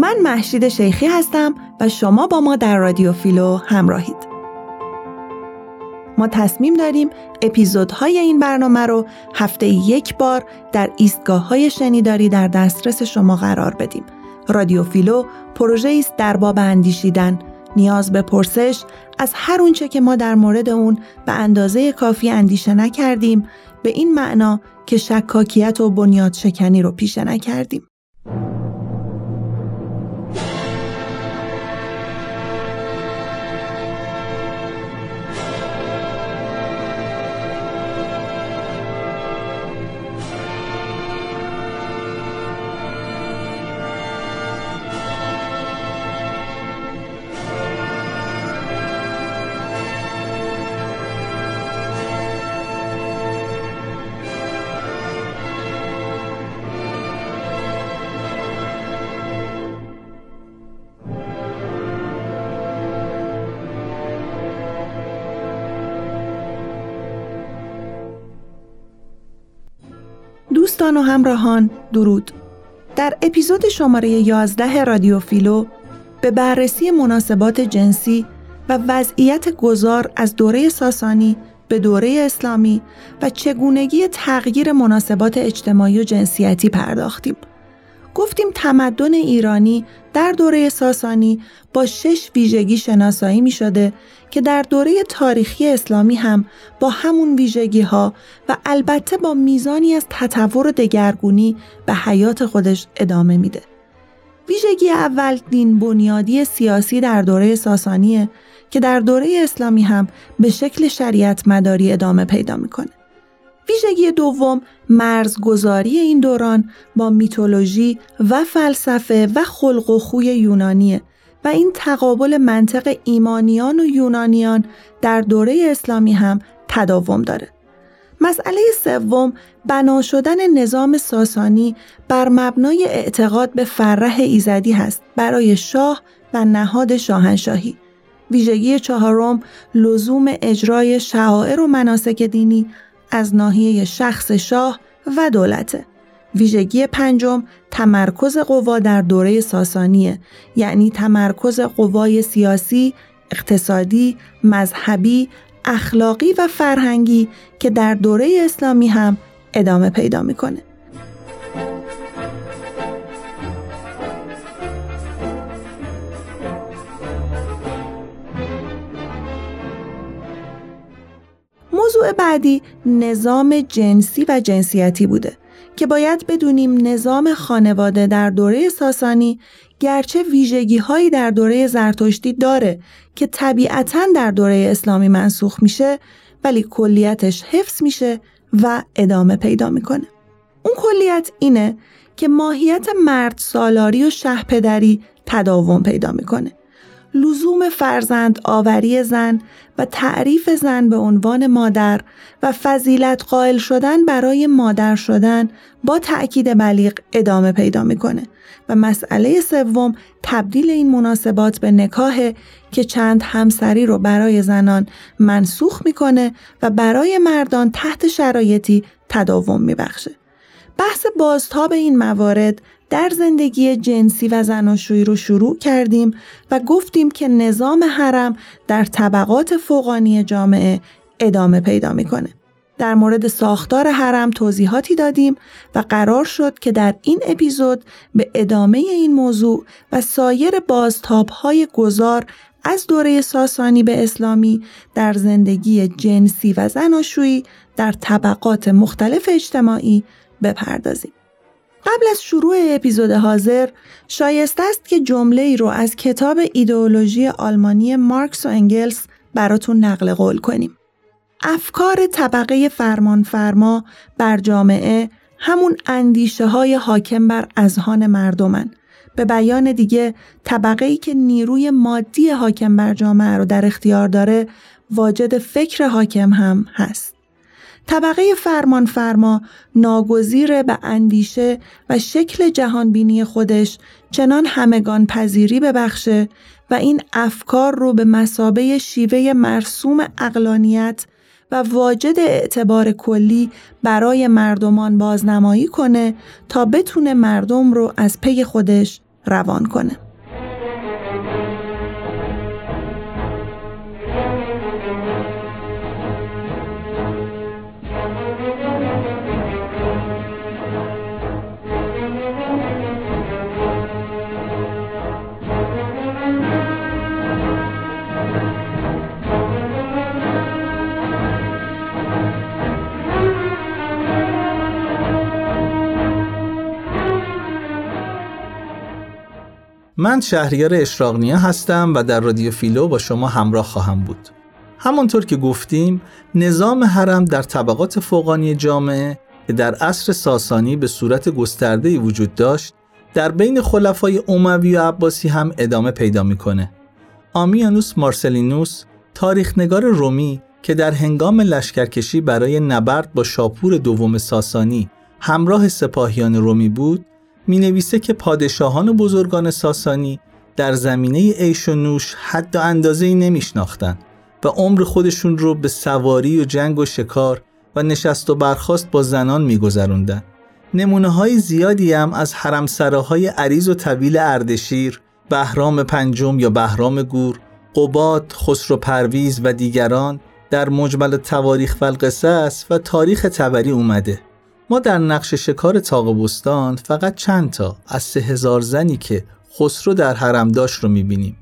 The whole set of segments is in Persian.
من محشید شیخی هستم و شما با ما در رادیو فیلو همراهید. ما تصمیم داریم اپیزودهای این برنامه رو هفته یک بار در ایستگاه های شنیداری در دسترس شما قرار بدیم. رادیو فیلو پروژه است در باب اندیشیدن، نیاز به پرسش از هر اونچه که ما در مورد اون به اندازه کافی اندیشه نکردیم به این معنا که شکاکیت و بنیاد شکنی رو پیشه نکردیم. دوستان و همراهان درود در اپیزود شماره 11 رادیو فیلو به بررسی مناسبات جنسی و وضعیت گذار از دوره ساسانی به دوره اسلامی و چگونگی تغییر مناسبات اجتماعی و جنسیتی پرداختیم. گفتیم تمدن ایرانی در دوره ساسانی با شش ویژگی شناسایی می شده که در دوره تاریخی اسلامی هم با همون ویژگی ها و البته با میزانی از تطور و دگرگونی به حیات خودش ادامه میده. ویژگی اول دین بنیادی سیاسی در دوره ساسانیه که در دوره اسلامی هم به شکل شریعت مداری ادامه پیدا می‌کنه. ویژگی دوم مرزگذاری این دوران با میتولوژی و فلسفه و خلق و خوی یونانیه و این تقابل منطق ایمانیان و یونانیان در دوره اسلامی هم تداوم داره. مسئله سوم بنا شدن نظام ساسانی بر مبنای اعتقاد به فرح ایزدی هست برای شاه و نهاد شاهنشاهی. ویژگی چهارم لزوم اجرای شعائر و مناسک دینی از ناحیه شخص شاه و دولته. ویژگی پنجم تمرکز قوا در دوره ساسانیه یعنی تمرکز قوای سیاسی، اقتصادی، مذهبی، اخلاقی و فرهنگی که در دوره اسلامی هم ادامه پیدا می‌کنه. موضوع بعدی نظام جنسی و جنسیتی بوده که باید بدونیم نظام خانواده در دوره ساسانی گرچه ویژگی هایی در دوره زرتشتی داره که طبیعتا در دوره اسلامی منسوخ میشه ولی کلیتش حفظ میشه و ادامه پیدا می‌کنه. اون کلیت اینه که ماهیت مرد سالاری و شه پدری تداوم پیدا می‌کنه. لزوم فرزند آوری زن و تعریف زن به عنوان مادر و فضیلت قائل شدن برای مادر شدن با تأکید بلیغ ادامه پیدا می‌کنه و مسئله سوم تبدیل این مناسبات به نکاه که چند همسری رو برای زنان منسوخ می‌کنه و برای مردان تحت شرایطی تداوم میبخشه. بحث بازتاب این موارد در زندگی جنسی و زناشویی رو شروع کردیم و گفتیم که نظام حرم در طبقات فوقانی جامعه ادامه پیدا می‌کنه. در مورد ساختار حرم توضیحاتی دادیم و قرار شد که در این اپیزود به ادامه این موضوع و سایر های گذار از دوره ساسانی به اسلامی در زندگی جنسی و زناشویی در طبقات مختلف اجتماعی بپردازیم. قبل از شروع اپیزود حاضر شایسته است که جمله ای رو از کتاب ایدئولوژی آلمانی مارکس و انگلس براتون نقل قول کنیم. افکار طبقه فرمانفرما بر جامعه همون اندیشه های حاکم بر اذهان مردمن. به بیان دیگه طبقه ای که نیروی مادی حاکم بر جامعه رو در اختیار داره واجد فکر حاکم هم هست. طبقه فرمان فرما ناگزیر به اندیشه و شکل جهانبینی خودش چنان همگان پذیری ببخشه و این افکار رو به مسابه شیوه مرسوم اقلانیت و واجد اعتبار کلی برای مردمان بازنمایی کنه تا بتونه مردم رو از پی خودش روان کنه. من شهریار اشراقنیا هستم و در رادیو فیلو با شما همراه خواهم بود. همانطور که گفتیم نظام حرم در طبقات فوقانی جامعه که در عصر ساسانی به صورت گسترده وجود داشت در بین خلفای اموی و عباسی هم ادامه پیدا می‌کنه. آمیانوس مارسلینوس تاریخنگار رومی که در هنگام لشکرکشی برای نبرد با شاپور دوم ساسانی همراه سپاهیان رومی بود می نویسه که پادشاهان و بزرگان ساسانی در زمینه ایش و نوش حد و اندازه ای نمی و عمر خودشون رو به سواری و جنگ و شکار و نشست و برخاست با زنان می گذروندن. نمونه های زیادی هم از حرمسراهای عریض و طویل اردشیر، بهرام پنجم یا بهرام گور، قباد، خسرو پرویز و دیگران در مجمل تواریخ و القصص و تاریخ تبری اومده. ما در نقش شکار تاقبستان فقط چند تا از سه هزار زنی که خسرو در حرم داشت رو می‌بینیم.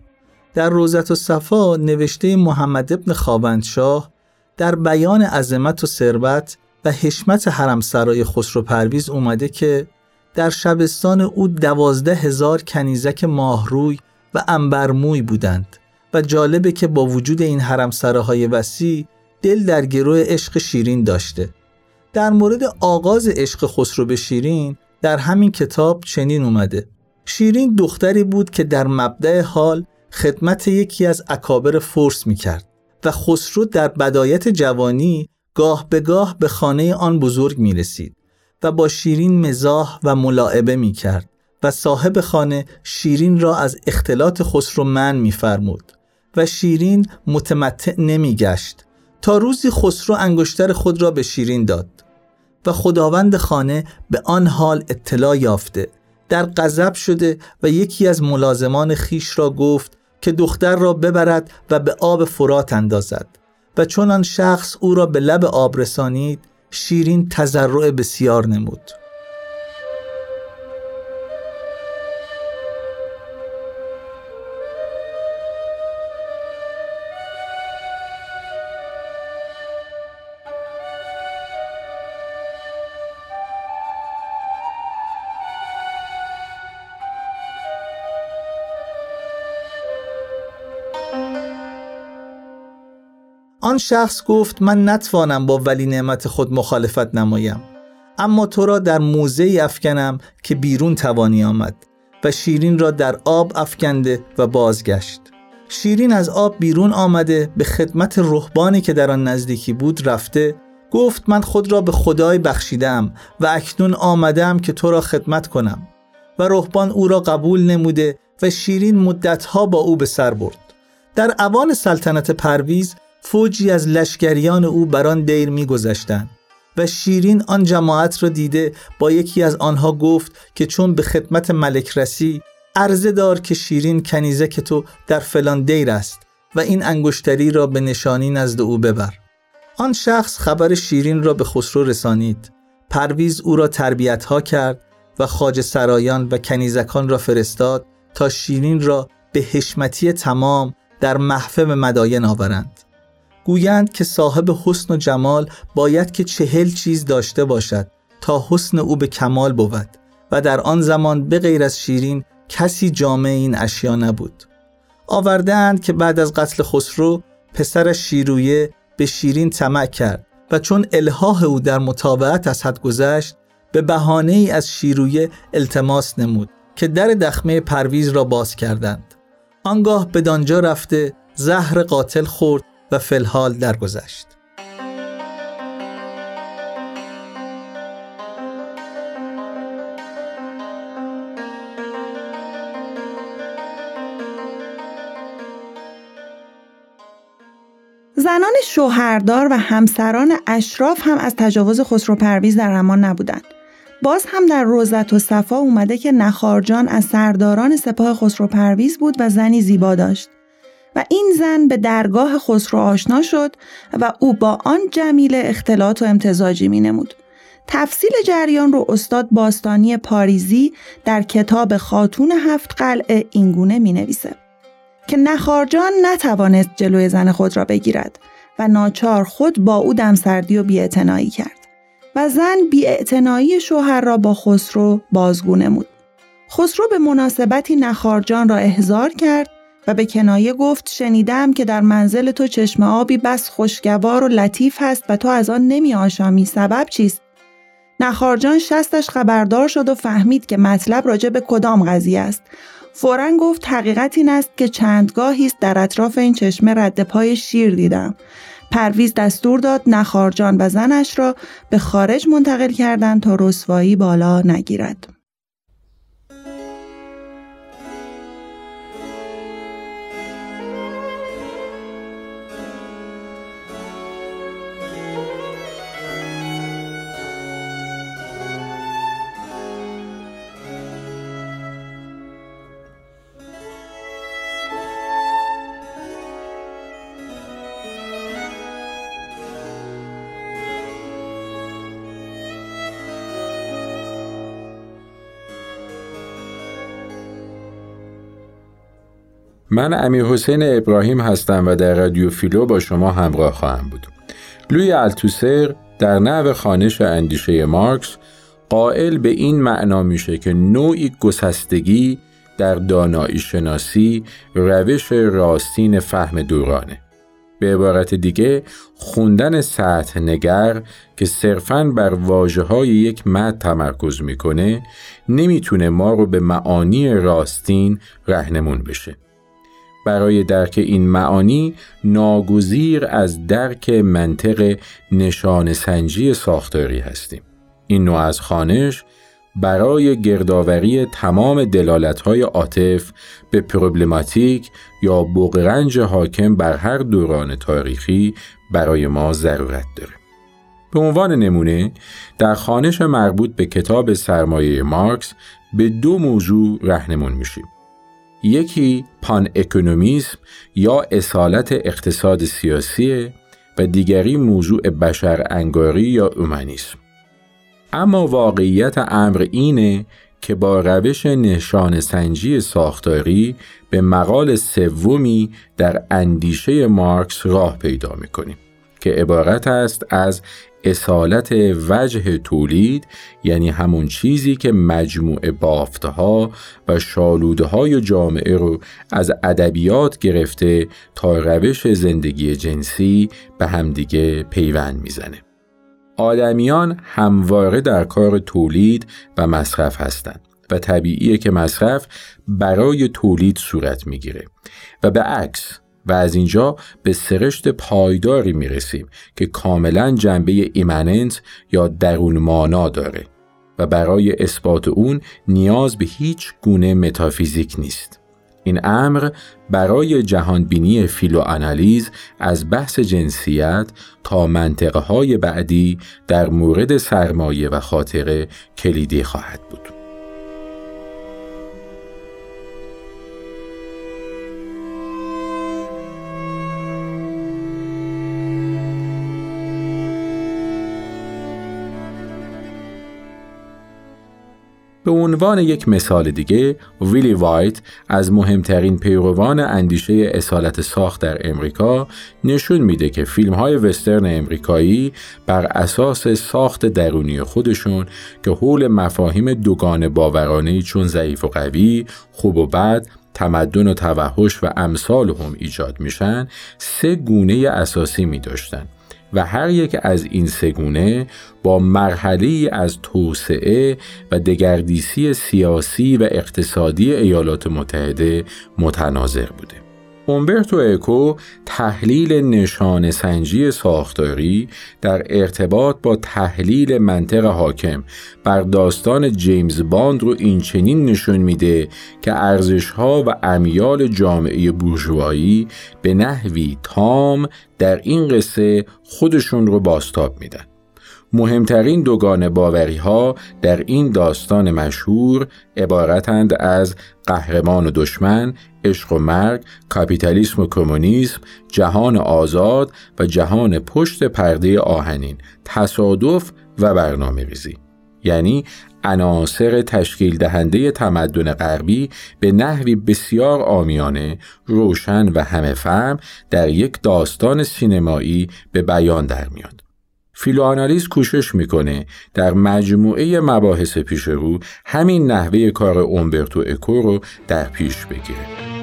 در روزت و صفا نوشته محمد ابن خاوندشاه در بیان عظمت و ثروت و حشمت حرم سرای خسرو پرویز اومده که در شبستان او دوازده هزار کنیزک ماهروی و انبرموی بودند و جالبه که با وجود این حرم سراهای وسیع دل در گروه عشق شیرین داشته در مورد آغاز عشق خسرو به شیرین در همین کتاب چنین اومده. شیرین دختری بود که در مبدع حال خدمت یکی از اکابر فرس می کرد و خسرو در بدایت جوانی گاه به گاه به خانه آن بزرگ می رسید و با شیرین مزاح و ملاعبه می کرد و صاحب خانه شیرین را از اختلاط خسرو من می فرمود و شیرین متمتع نمی گشت تا روزی خسرو انگشتر خود را به شیرین داد. و خداوند خانه به آن حال اطلاع یافته. در غضب شده و یکی از ملازمان خیش را گفت که دختر را ببرد و به آب فرات اندازد. و چون آن شخص او را به لب آب رسانید شیرین تزرع بسیار نمود. آن شخص گفت من نتوانم با ولی نعمت خود مخالفت نمایم اما تو را در موزه افکنم که بیرون توانی آمد و شیرین را در آب افکنده و بازگشت. شیرین از آب بیرون آمده به خدمت رهبانی که در آن نزدیکی بود رفته گفت من خود را به خدای بخشیدم و اکنون آمدم که تو را خدمت کنم. و رهبان او را قبول نموده و شیرین مدتها با او به سر برد. در اوان سلطنت پرویز فوجی از لشکریان او بر آن دیر میگذشتند و شیرین آن جماعت را دیده با یکی از آنها گفت که چون به خدمت ملک رسی عرضه دار که شیرین کنیزک تو در فلان دیر است و این انگشتری را به نشانی نزد او ببر. آن شخص خبر شیرین را به خسرو رسانید. پرویز او را تربیت ها کرد و خاج سرایان و کنیزکان را فرستاد تا شیرین را به حشمتی تمام در محفل مداین آورند. گویند که صاحب حسن و جمال باید که چهل چیز داشته باشد تا حسن او به کمال بود و در آن زمان به غیر از شیرین کسی جامع این اشیا نبود. آوردهاند که بعد از قتل خسرو پسر شیرویه به شیرین طمع کرد و چون الهاه او در مطابقت از حد گذشت به بهانه ای از شیرویه التماس نمود که در دخمه پرویز را باز کردند. آنگاه به دانجا رفته زهر قاتل خورد و فلحال درگذشت. زنان شوهردار و همسران اشراف هم از تجاوز خسرو پرویز در امان نبودند. باز هم در روزت و صفا اومده که نخارجان از سرداران سپاه خسرو پرویز بود و زنی زیبا داشت و این زن به درگاه خسرو آشنا شد و او با آن جمیل اختلاط و امتزاجی می نمود. تفصیل جریان رو استاد باستانی پاریزی در کتاب خاتون هفت قلعه اینگونه می نویسه. که نخارجان نتوانست جلوی زن خود را بگیرد و ناچار خود با او دمسردی و بیاعتنایی کرد و زن بیاعتنایی شوهر را با خسرو بازگو نمود. خسرو به مناسبتی نخارجان را احضار کرد و به کنایه گفت شنیدم که در منزل تو چشم آبی بس خوشگوار و لطیف هست و تو از آن نمی آشامی. سبب چیست؟ نخارجان شستش خبردار شد و فهمید که مطلب راجع به کدام قضیه است. فورا گفت حقیقت این است که چندگاهی است در اطراف این چشمه رد پای شیر دیدم. پرویز دستور داد نخارجان و زنش را به خارج منتقل کردند تا رسوایی بالا نگیرد. من امیر حسین ابراهیم هستم و در رادیو فیلو با شما همراه خواهم بود. لوی التوسر در نوع خانش اندیشه مارکس قائل به این معنا میشه که نوعی گسستگی در دانایی شناسی روش راستین فهم دورانه. به عبارت دیگه خوندن سطح نگر که صرفاً بر واجه های یک مد تمرکز می‌کنه نمی‌تونه ما رو به معانی راستین رهنمون بشه. برای درک این معانی ناگزیر از درک منطق نشان سنجی ساختاری هستیم. این نوع از خانش برای گردآوری تمام دلالت‌های عاطف به پروبلماتیک یا بغرنج حاکم بر هر دوران تاریخی برای ما ضرورت داره. به عنوان نمونه در خانش مربوط به کتاب سرمایه مارکس به دو موضوع رهنمون میشیم. یکی پان اکونومیسم یا اصالت اقتصاد سیاسی و دیگری موضوع بشر انگاری یا اومانیسم. اما واقعیت امر اینه که با روش نشان سنجی ساختاری به مقال سومی در اندیشه مارکس راه پیدا می‌کنیم که عبارت است از اصالت وجه تولید یعنی همون چیزی که مجموع بافتها و شالوده های جامعه رو از ادبیات گرفته تا روش زندگی جنسی به همدیگه پیوند می‌زنه. آدمیان همواره در کار تولید و مصرف هستند و طبیعیه که مصرف برای تولید صورت می‌گیره و به عکس و از اینجا به سرشت پایداری می رسیم که کاملا جنبه ایمننت یا درون مانا داره و برای اثبات اون نیاز به هیچ گونه متافیزیک نیست. این امر برای جهانبینی فیلوانالیز از بحث جنسیت تا منطقه های بعدی در مورد سرمایه و خاطره کلیدی خواهد بود. به عنوان یک مثال دیگه ویلی وایت از مهمترین پیروان اندیشه اصالت ساخت در امریکا نشون میده که فیلم های وسترن امریکایی بر اساس ساخت درونی خودشون که حول مفاهیم دوگان باورانه چون ضعیف و قوی، خوب و بد، تمدن و توحش و امثال هم ایجاد میشن سه گونه اساسی می داشتن و هر یک از این سگونه با مرحله از توسعه و دگردیسی سیاسی و اقتصادی ایالات متحده متناظر بوده. اومبرتو اکو تحلیل نشان سنجی ساختاری در ارتباط با تحلیل منطق حاکم بر داستان جیمز باند رو این چنین نشون میده که ارزشها و امیال جامعه بورژوایی به نحوی تام در این قصه خودشون رو باستاب میدن. مهمترین دوگان باوری ها در این داستان مشهور عبارتند از قهرمان و دشمن، عشق و مرگ، کاپیتالیسم و کمونیسم، جهان آزاد و جهان پشت پرده آهنین، تصادف و برنامه ریزی. یعنی عناصر تشکیل دهنده تمدن غربی به نحوی بسیار آمیانه، روشن و همه فهم در یک داستان سینمایی به بیان در میاد. فیلوآنالیز کوشش می‌کنه در مجموعه مباحث پیش رو همین نحوه کار اومبرتو اکو رو در پیش بگیره.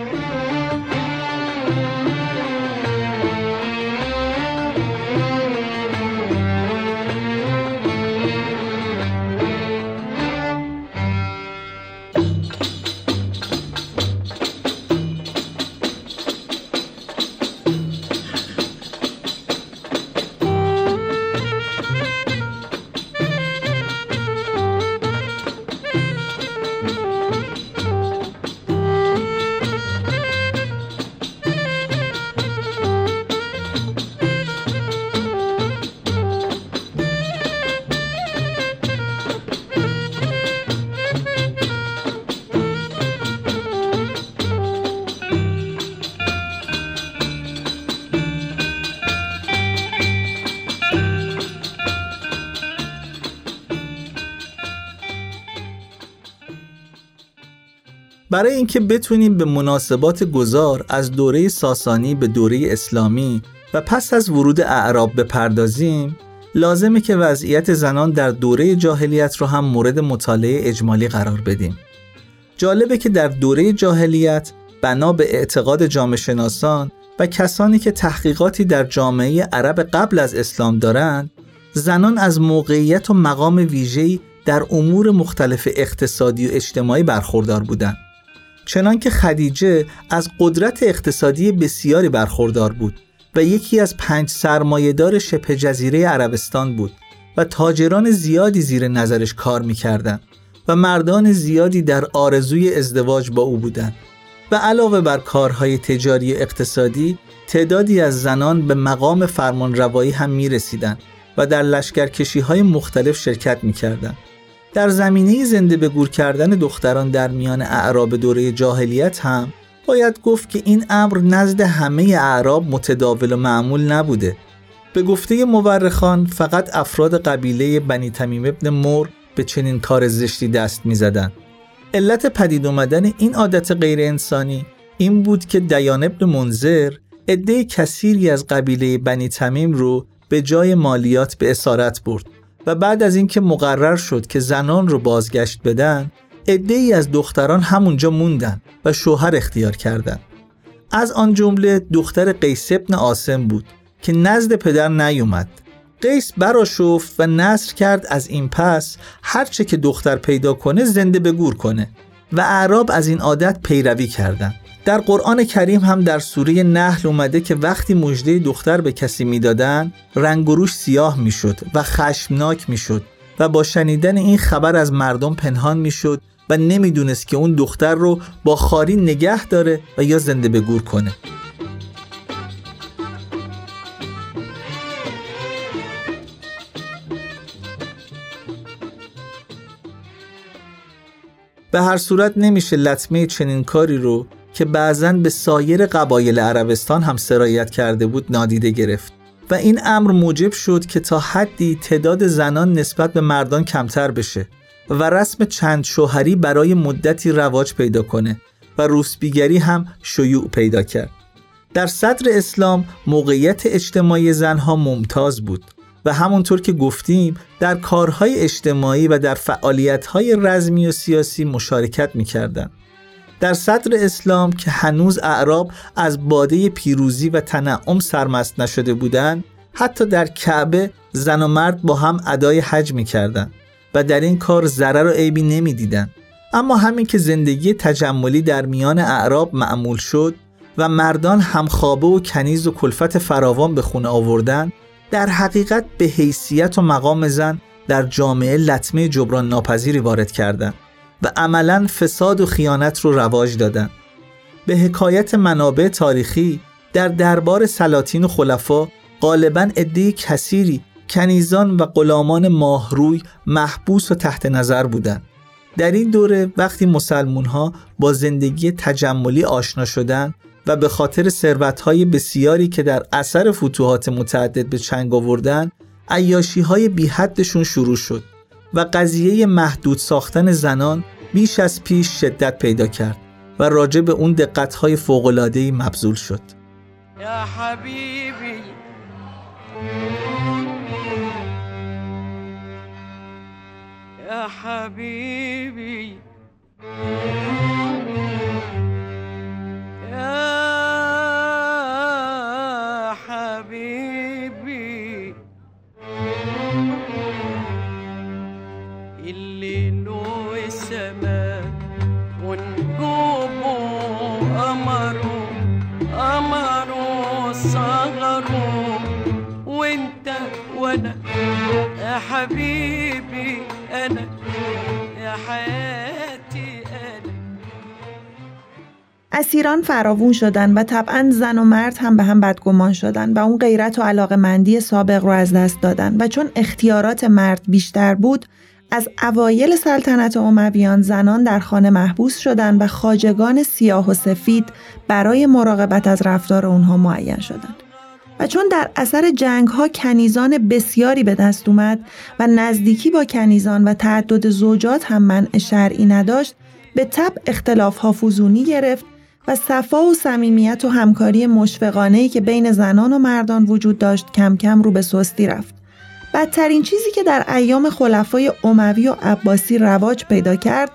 برای اینکه بتونیم به مناسبات گذار از دوره ساسانی به دوره اسلامی و پس از ورود اعراب بپردازیم لازمه که وضعیت زنان در دوره جاهلیت رو هم مورد مطالعه اجمالی قرار بدیم. جالبه که در دوره جاهلیت بنا به اعتقاد جامعه شناسان و کسانی که تحقیقاتی در جامعه عرب قبل از اسلام دارند، زنان از موقعیت و مقام ویژه‌ای در امور مختلف اقتصادی و اجتماعی برخوردار بودند. چنان که خدیجه از قدرت اقتصادی بسیاری برخوردار بود و یکی از پنج سرمایهدار شبه جزیره عربستان بود و تاجران زیادی زیر نظرش کار می‌کردند و مردان زیادی در آرزوی ازدواج با او بودند و علاوه بر کارهای تجاری اقتصادی تعدادی از زنان به مقام فرمانروایی هم می رسیدن و در لشکرکشی های مختلف شرکت می در زمینه زنده به گور کردن دختران در میان اعراب دوره جاهلیت هم باید گفت که این امر نزد همه اعراب متداول و معمول نبوده به گفته مورخان فقط افراد قبیله بنی تمیم ابن مور به چنین کار زشتی دست می زدن. علت پدید اومدن این عادت غیر انسانی این بود که دیان ابن منظر عده کثیری از قبیله بنی تمیم رو به جای مالیات به اسارت برد و بعد از اینکه مقرر شد که زنان رو بازگشت بدن ای از دختران همونجا موندن و شوهر اختیار کردند. از آن جمله دختر قیس ابن آسم بود که نزد پدر نیومد قیس براشفت و نصر کرد از این پس هرچه که دختر پیدا کنه زنده به گور کنه و اعراب از این عادت پیروی کردند. در قرآن کریم هم در سوره نحل اومده که وقتی مژده دختر به کسی می‌دادن رنگ و روش سیاه می‌شد و خشمناک می‌شد و با شنیدن این خبر از مردم پنهان می‌شد و نمی‌دونست که اون دختر رو با خاری نگه داره و یا زنده به گور کنه. به هر صورت نمیشه لطمه چنین کاری رو که بعضا به سایر قبایل عربستان هم سرایت کرده بود نادیده گرفت و این امر موجب شد که تا حدی تعداد زنان نسبت به مردان کمتر بشه و رسم چند شوهری برای مدتی رواج پیدا کنه و روسبیگری هم شیوع پیدا کرد. در صدر اسلام موقعیت اجتماعی زنها ممتاز بود و همونطور که گفتیم در کارهای اجتماعی و در فعالیتهای رزمی و سیاسی مشارکت می‌کردند. در صدر اسلام که هنوز اعراب از باده پیروزی و تنعم سرمست نشده بودند حتی در کعبه زن و مرد با هم ادای حج می‌کردند و در این کار ضرر و عیبی نمی‌دیدند. اما همین که زندگی تجملی در میان اعراب معمول شد و مردان همخوابه و کنیز و کلفت فراوان به خونه آوردن در حقیقت به حیثیت و مقام زن در جامعه لطمه جبران ناپذیری وارد کردند. و عملا فساد و خیانت رو رواج دادن به حکایت منابع تاریخی در دربار سلاطین و خلفا غالبا عده کثیری کنیزان و غلامان ماهروی محبوس و تحت نظر بودند. در این دوره وقتی مسلمون ها با زندگی تجملی آشنا شدند و به خاطر ثروتهای بسیاری که در اثر فتوحات متعدد به چنگ آوردن عیاشی های بی حدشون شروع شد و قضیه محدود ساختن زنان بیش از پیش شدت پیدا کرد و راجع به اون دقتهای فوقلادهی مبذول شد. یا حبیبی. یا حبیبی. حبیبی انا یا حیاتی اسیران فراوون شدن و طبعا زن و مرد هم به هم بدگمان شدن و اون غیرت و علاقه مندی سابق رو از دست دادن و چون اختیارات مرد بیشتر بود از اوایل سلطنت امویان زنان در خانه محبوس شدند و خاجگان سیاه و سفید برای مراقبت از رفتار اونها معین شدند. و چون در اثر جنگ ها کنیزان بسیاری به دست اومد و نزدیکی با کنیزان و تعدد زوجات هم منع شرعی نداشت به تب اختلاف ها فوزونی گرفت و صفا و صمیمیت و همکاری مشفقانه که بین زنان و مردان وجود داشت کم کم رو به سستی رفت. بدترین چیزی که در ایام خلفای اموی و عباسی رواج پیدا کرد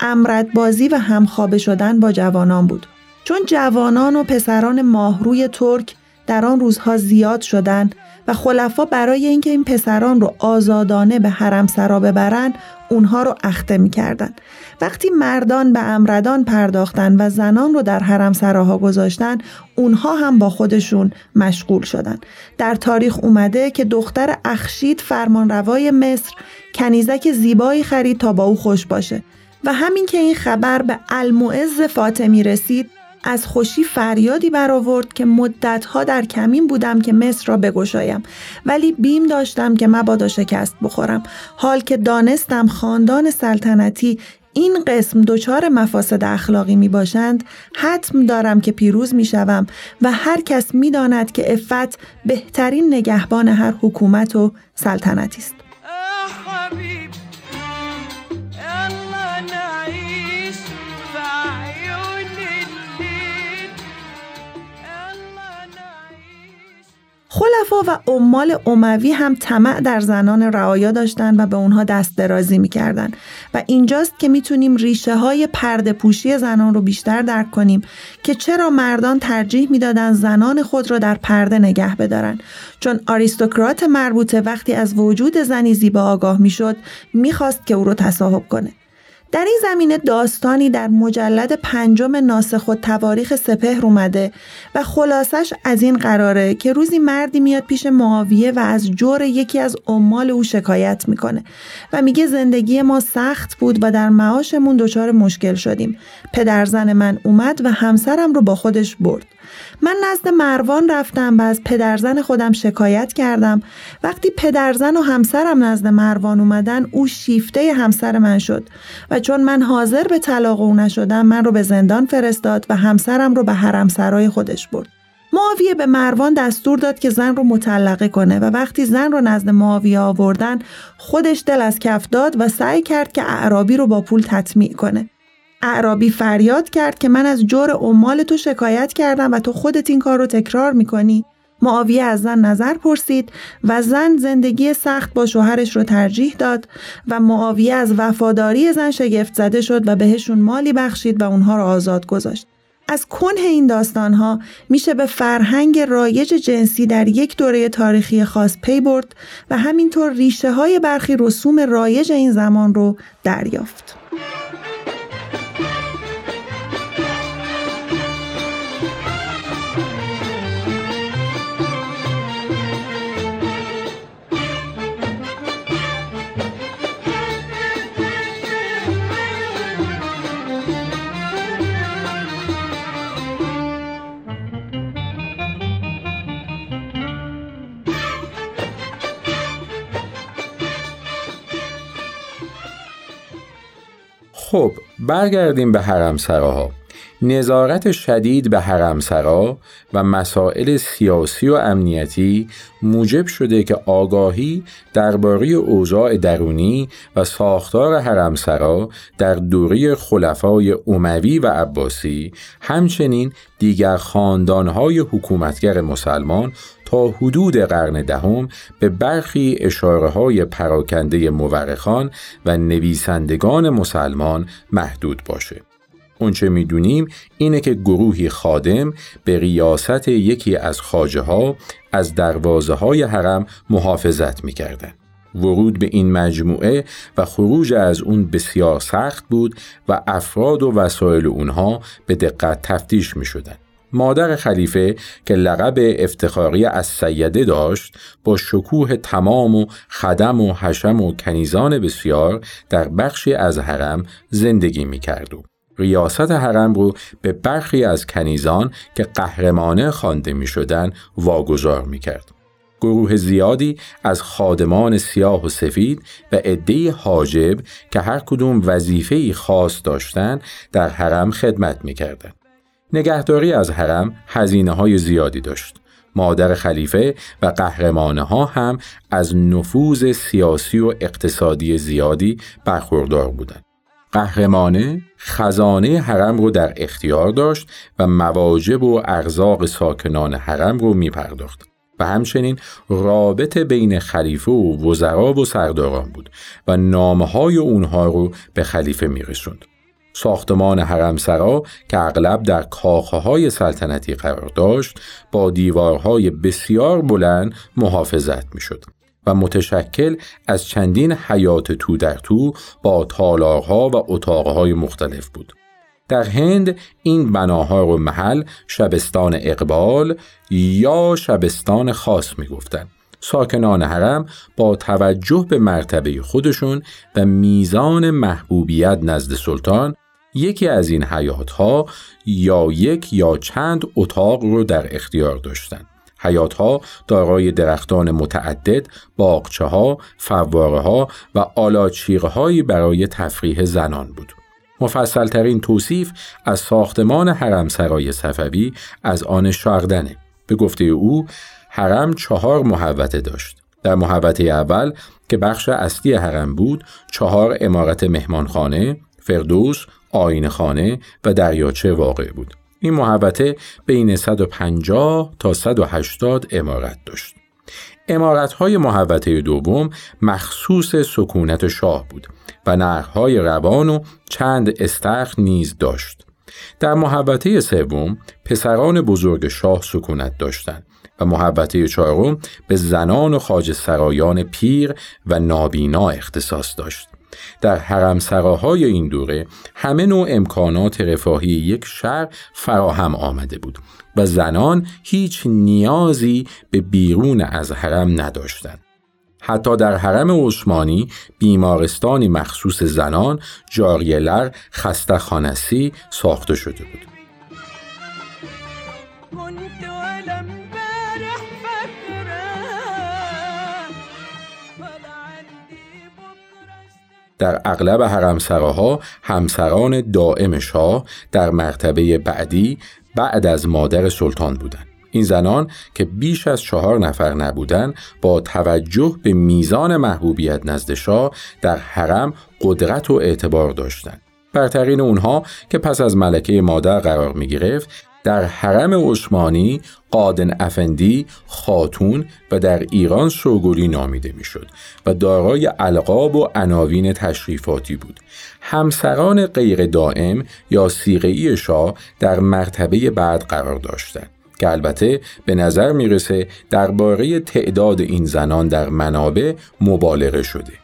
امردبازی و همخوابه شدن با جوانان بود. چون جوانان و پسران ماهروی ترک در آن روزها زیاد شدند و خلفا برای اینکه این پسران رو آزادانه به حرم سرا ببرند اونها رو اخته می‌کردند. وقتی مردان به امردان پرداختن و زنان رو در حرم سراها گذاشتن اونها هم با خودشون مشغول شدن در تاریخ اومده که دختر اخشید فرمانروای مصر کنیزک زیبایی خرید تا با او خوش باشه و همین که این خبر به المعز فاطمی رسید از خوشی فریادی برآورد که مدتها در کمین بودم که مصر را بگشایم. ولی بیم داشتم که مبادا شکست بخورم. حال که دانستم خاندان سلطنتی این قسم دچار مفاسد اخلاقی می باشند حتم دارم که پیروز می شوم و هر کس می داند که افت بهترین نگهبان هر حکومت و سلطنتی است. خلفا و عمال اموی هم طمع در زنان رعایا داشتند و به اونها دست درازی می‌کردن و اینجاست که می‌تونیم ریشه های پرده پوشی زنان رو بیشتر درک کنیم که چرا مردان ترجیح می‌دادند زنان خود را در پرده نگه بدارن. چون آریستوکرات مربوطه وقتی از وجود زنی زیبا آگاه می‌شد می‌خواست که او رو تصاحب کنه. در این زمینه داستانی در مجلد پنجم ناسخ و تواریخ سپهر اومده و خلاصش از این قراره که روزی مردی میاد پیش معاویه و از جور یکی از عمال او شکایت می‌کنه و میگه زندگی ما سخت بود و در معاشمون دچار مشکل شدیم. پدرزن من اومد و همسرم رو با خودش برد. من نزد مروان رفتم و از پدرزن خودم شکایت کردم. وقتی پدرزن و همسرم نزد مروان اومدن او شیفته همسر من شد. و چون من حاضر به طلاق او نشدم من رو به زندان فرستاد و همسرم رو به حرم سرای خودش برد. معاویه به مروان دستور داد که زن رو مطلقه کنه و وقتی زن رو نزد معاویه آوردن خودش دل از کف داد و سعی کرد که اعرابی رو با پول تطمیع کنه. اعرابی فریاد کرد که من از جور عمال تو شکایت کردم و تو خودت این کار رو تکرار می‌کنی معاویه از زن نظر پرسید و زن زندگی سخت با شوهرش رو ترجیح داد و معاویه از وفاداری زن شگفت زده شد و بهشون مالی بخشید و اونها رو آزاد گذاشت. از کنه این داستانها میشه به فرهنگ رایج جنسی در یک دوره تاریخی خاص پی برد و همینطور ریشه های برخی رسوم رایج این زمان رو دریافت. خب برگردیم به حرم سراها نظارت شدید به حرمسرا و مسائل سیاسی و امنیتی موجب شده که آگاهی درباره اوضاع درونی و ساختار حرمسرا در دوره خلفای اموی و عباسی همچنین دیگر خاندانهای حکومتگر مسلمان حدود قرن دهم به برخی اشاره های پراکنده مورخان و نویسندگان مسلمان محدود باشه. اونچه می‌دونیم اینه که گروهی خادم به ریاست یکی از خاجه ها از دروازه های حرم محافظت می‌کردن. ورود به این مجموعه و خروج از اون بسیار سخت بود و افراد و وسایل اونها به دقت تفتیش می شدن. مادر خلیفه که لقب افتخاری از سیده داشت با شکوه تمام و خدم و حشم و کنیزان بسیار در بخشی از حرم زندگی می کرد ریاست حرم رو به برخی از کنیزان که قهرمانه خوانده می شدن واگذار می کرد. گروه زیادی از خادمان سیاه و سفید و عده حاجب که هر کدوم وظیفه خاص داشتند در حرم خدمت می کردن. نگهداری از حرم هزینه های زیادی داشت. مادر خلیفه و قهرمانه ها هم از نفوذ سیاسی و اقتصادی زیادی برخوردار بودند. قهرمانه خزانه حرم رو در اختیار داشت و مواجب و ارزاق ساکنان حرم رو می پرداخت. و همچنین رابط بین خلیفه و وزرا و سرداران بود و نامه های اونها رو به خلیفه می رسوند. ساختمان حرم سرا که اغلب در کاخه های سلطنتی قرار داشت با دیوارهای بسیار بلند محافظت می شد. و متشکل از چندین حیات تو در تو با تالارها و اتاقهای مختلف بود. در هند این بناها رو محل شبستان اقبال یا شبستان خاص می گفتن. ساکنان حرم با توجه به مرتبه خودشون و میزان محبوبیت نزد سلطان یکی از این حیاتها یا یک یا چند اتاق رو در اختیار داشتند. حیاتها دارای درختان متعدد، باغچه ها، فواره ها و آلاچیغ هایی برای تفریح زنان بود. مفصل ترین توصیف از ساختمان حرم سرای صفوی از آن شاردنه. به گفته او حرم چهار محوته داشت. در محوته اول که بخش اصلی حرم بود چهار امارت مهمانخانه، فردوس، آین خانه و دریاچه واقع بود. این محوطه بین 150 تا 180 امارت داشت. امارت های محوطه دوم مخصوص سکونت شاه بود و نهرهای روان و چند استخر نیز داشت. در محوطه سوم پسران بزرگ شاه سکونت داشتند و محوطه چهارم به زنان و خاج سرایان پیر و نابینا اختصاص داشت. در حرم سراهای این دوره همه نوع امکانات رفاهی یک شهر فراهم آمده بود و زنان هیچ نیازی به بیرون از حرم نداشتند. حتی در حرم عثمانی بیمارستانی مخصوص زنان جاریلر خسته خانسی ساخته شده بود. در اغلب حرمسراها همسران دائم شاه در مرتبه بعدی بعد از مادر سلطان بودند. این زنان که بیش از چهار نفر نبودند با توجه به میزان محبوبیت نزد شاه در حرم قدرت و اعتبار داشتند. برترین اونها که پس از ملکه مادر قرار می گرفت در حرم عثمانی قادن افندی خاتون و در ایران سوگلی نامیده می‌شد و دارای القاب و عناوین تشریفاتی بود. همسران غیر دائم یا سیغه‌ای شاه در مرتبه بعد قرار داشتند که البته به نظر می‌رسه درباره تعداد این زنان در منابع مبالغه شده.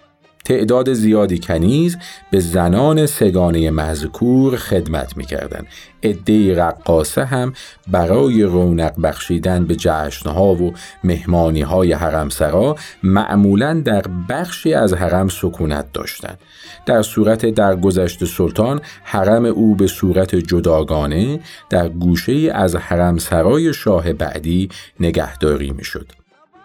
تعداد زیادی کنیز به زنان سگانه مذکور خدمت می‌کردند. عده رقاسه هم برای رونق بخشیدن به جشنها و مهمانی های حرمسرا معمولا در بخشی از حرم سکونت داشتند. در صورت درگذشت سلطان حرم او به صورت جداگانه در گوشه از حرمسرای شاه بعدی نگهداری می‌شد.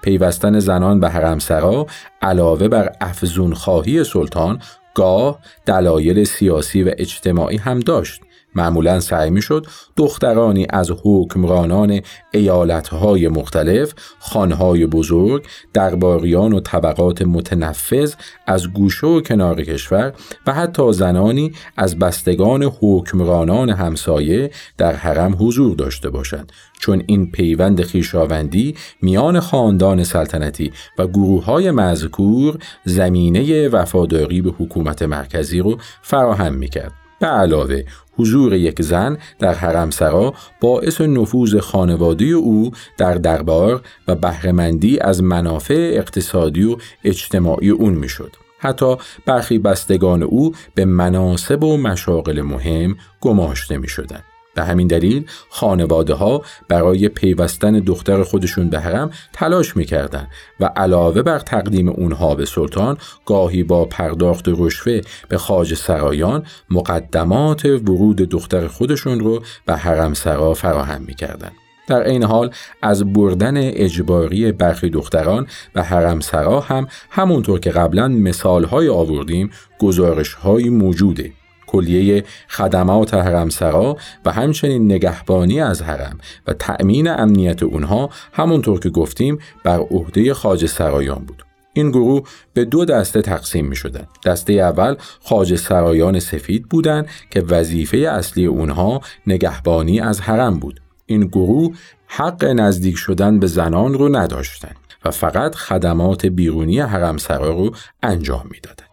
پیوستن زنان به حرمسرا علاوه بر افزون خواهی سلطان گاه دلایل سیاسی و اجتماعی هم داشت. معمولا سعی می شد دخترانی از حکمرانان ایالتهای مختلف، خانهای بزرگ، درباریان و طبقات متنفذ از گوشه و کنار کشور و حتی زنانی از بستگان حکمرانان همسایه در حرم حضور داشته باشند چون این پیوند خیشاوندی میان خاندان سلطنتی و گروه های مذکور زمینه وفاداری به حکومت مرکزی رو فراهم می‌کرد. به علاوه حضور یک زن در حرمسرا باعث نفوذ خانواده او در دربار و بهرهمندی از منافع اقتصادی و اجتماعی اون می‌شد. حتی برخی بستگان او به مناسب و مشاغل مهم گماشته می شدن. به همین دلیل خانواده ها برای پیوستن دختر خودشون به حرم تلاش می‌کردند و علاوه بر تقدیم اونها به سلطان گاهی با پرداخت رشوه به خاج سرایان مقدمات ورود دختر خودشون رو به حرم سرا فراهم می‌کردند. در این حال از بردن اجباری برخی دختران و حرم سرا هم همونطور که قبلا مثالهای آوردیم گزارشهایی موجوده کلیه خدمات حرمسرا و همچنین نگهبانی از حرم و تأمین امنیت اونها همونطور که گفتیم بر عهده خاج سرایان بود. این گروه به دو دسته تقسیم می شدن. دسته اول خاج سرایان سفید بودند که وظیفه اصلی اونها نگهبانی از حرم بود. این گروه حق نزدیک شدن به زنان رو نداشتند و فقط خدمات بیرونی حرم سرا رو انجام می‌دادند.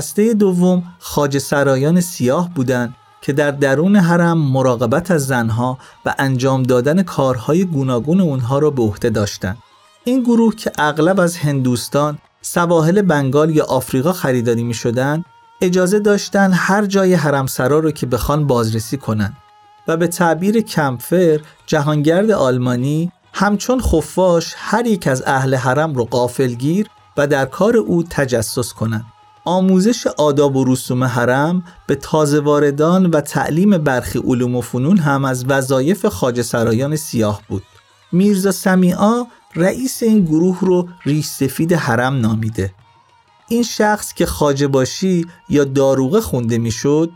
دسته دوم خاج سرایان سیاه بودند که در درون حرم مراقبت از زنها و انجام دادن کارهای گوناگون اونها را به عهده داشتند. این گروه که اغلب از هندوستان، سواحل بنگال یا آفریقا خریداری می شدن، اجازه داشتن هر جای حرمسرا رو که بخوان بازرسی کنند و به تعبیر کمفر جهانگرد آلمانی همچون خفاش هر یک از اهل حرم رو قافلگیر و در کار او تجسس کنند. آموزش آداب و رسوم حرم به تازه واردان و تعلیم برخی علوم و فنون هم از وظایف خاج سرایان سیاه بود. میرزا سمیعا رئیس این گروه رو ریش سفید حرم نامیده. این شخص که خاجه باشی یا داروغه خونده می‌شد،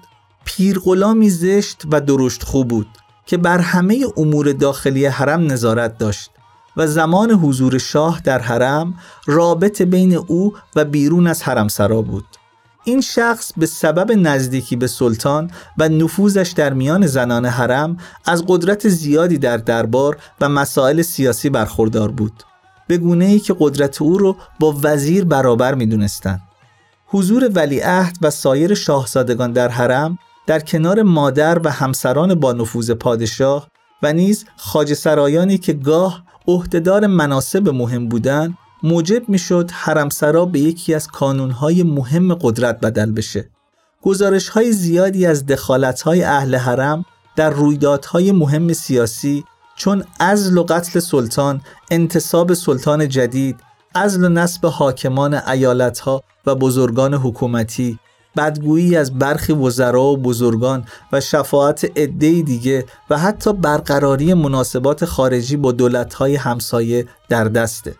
پیر غلامی زشت و درشت خوب بود که بر همه امور داخلی حرم نظارت داشت. و زمان حضور شاه در حرم رابط بین او و بیرون از حرم سرا بود این شخص به سبب نزدیکی به سلطان و نفوذش در میان زنان حرم از قدرت زیادی در دربار و مسائل سیاسی برخوردار بود به گونه ای که قدرت او رو با وزیر برابر می دونستن. حضور ولیعهد و سایر شاهزادگان در حرم در کنار مادر و همسران با نفوذ پادشاه و نیز خاج سرایانی که گاه عهدهدار مناسب مهم بودن موجب می‌شد حرمسرا به یکی از کانونهای مهم قدرت بدل بشه. گزارش های زیادی از دخالت های اهل حرم در رویدادهای مهم سیاسی چون ازل و قتل سلطان، انتصاب سلطان جدید، ازل و نسب حاکمان ایالتها و بزرگان حکومتی، بدگویی از برخی وزرا و بزرگان و شفاعت عده دیگه و حتی برقراری مناسبات خارجی با دولت‌های همسایه در دسته.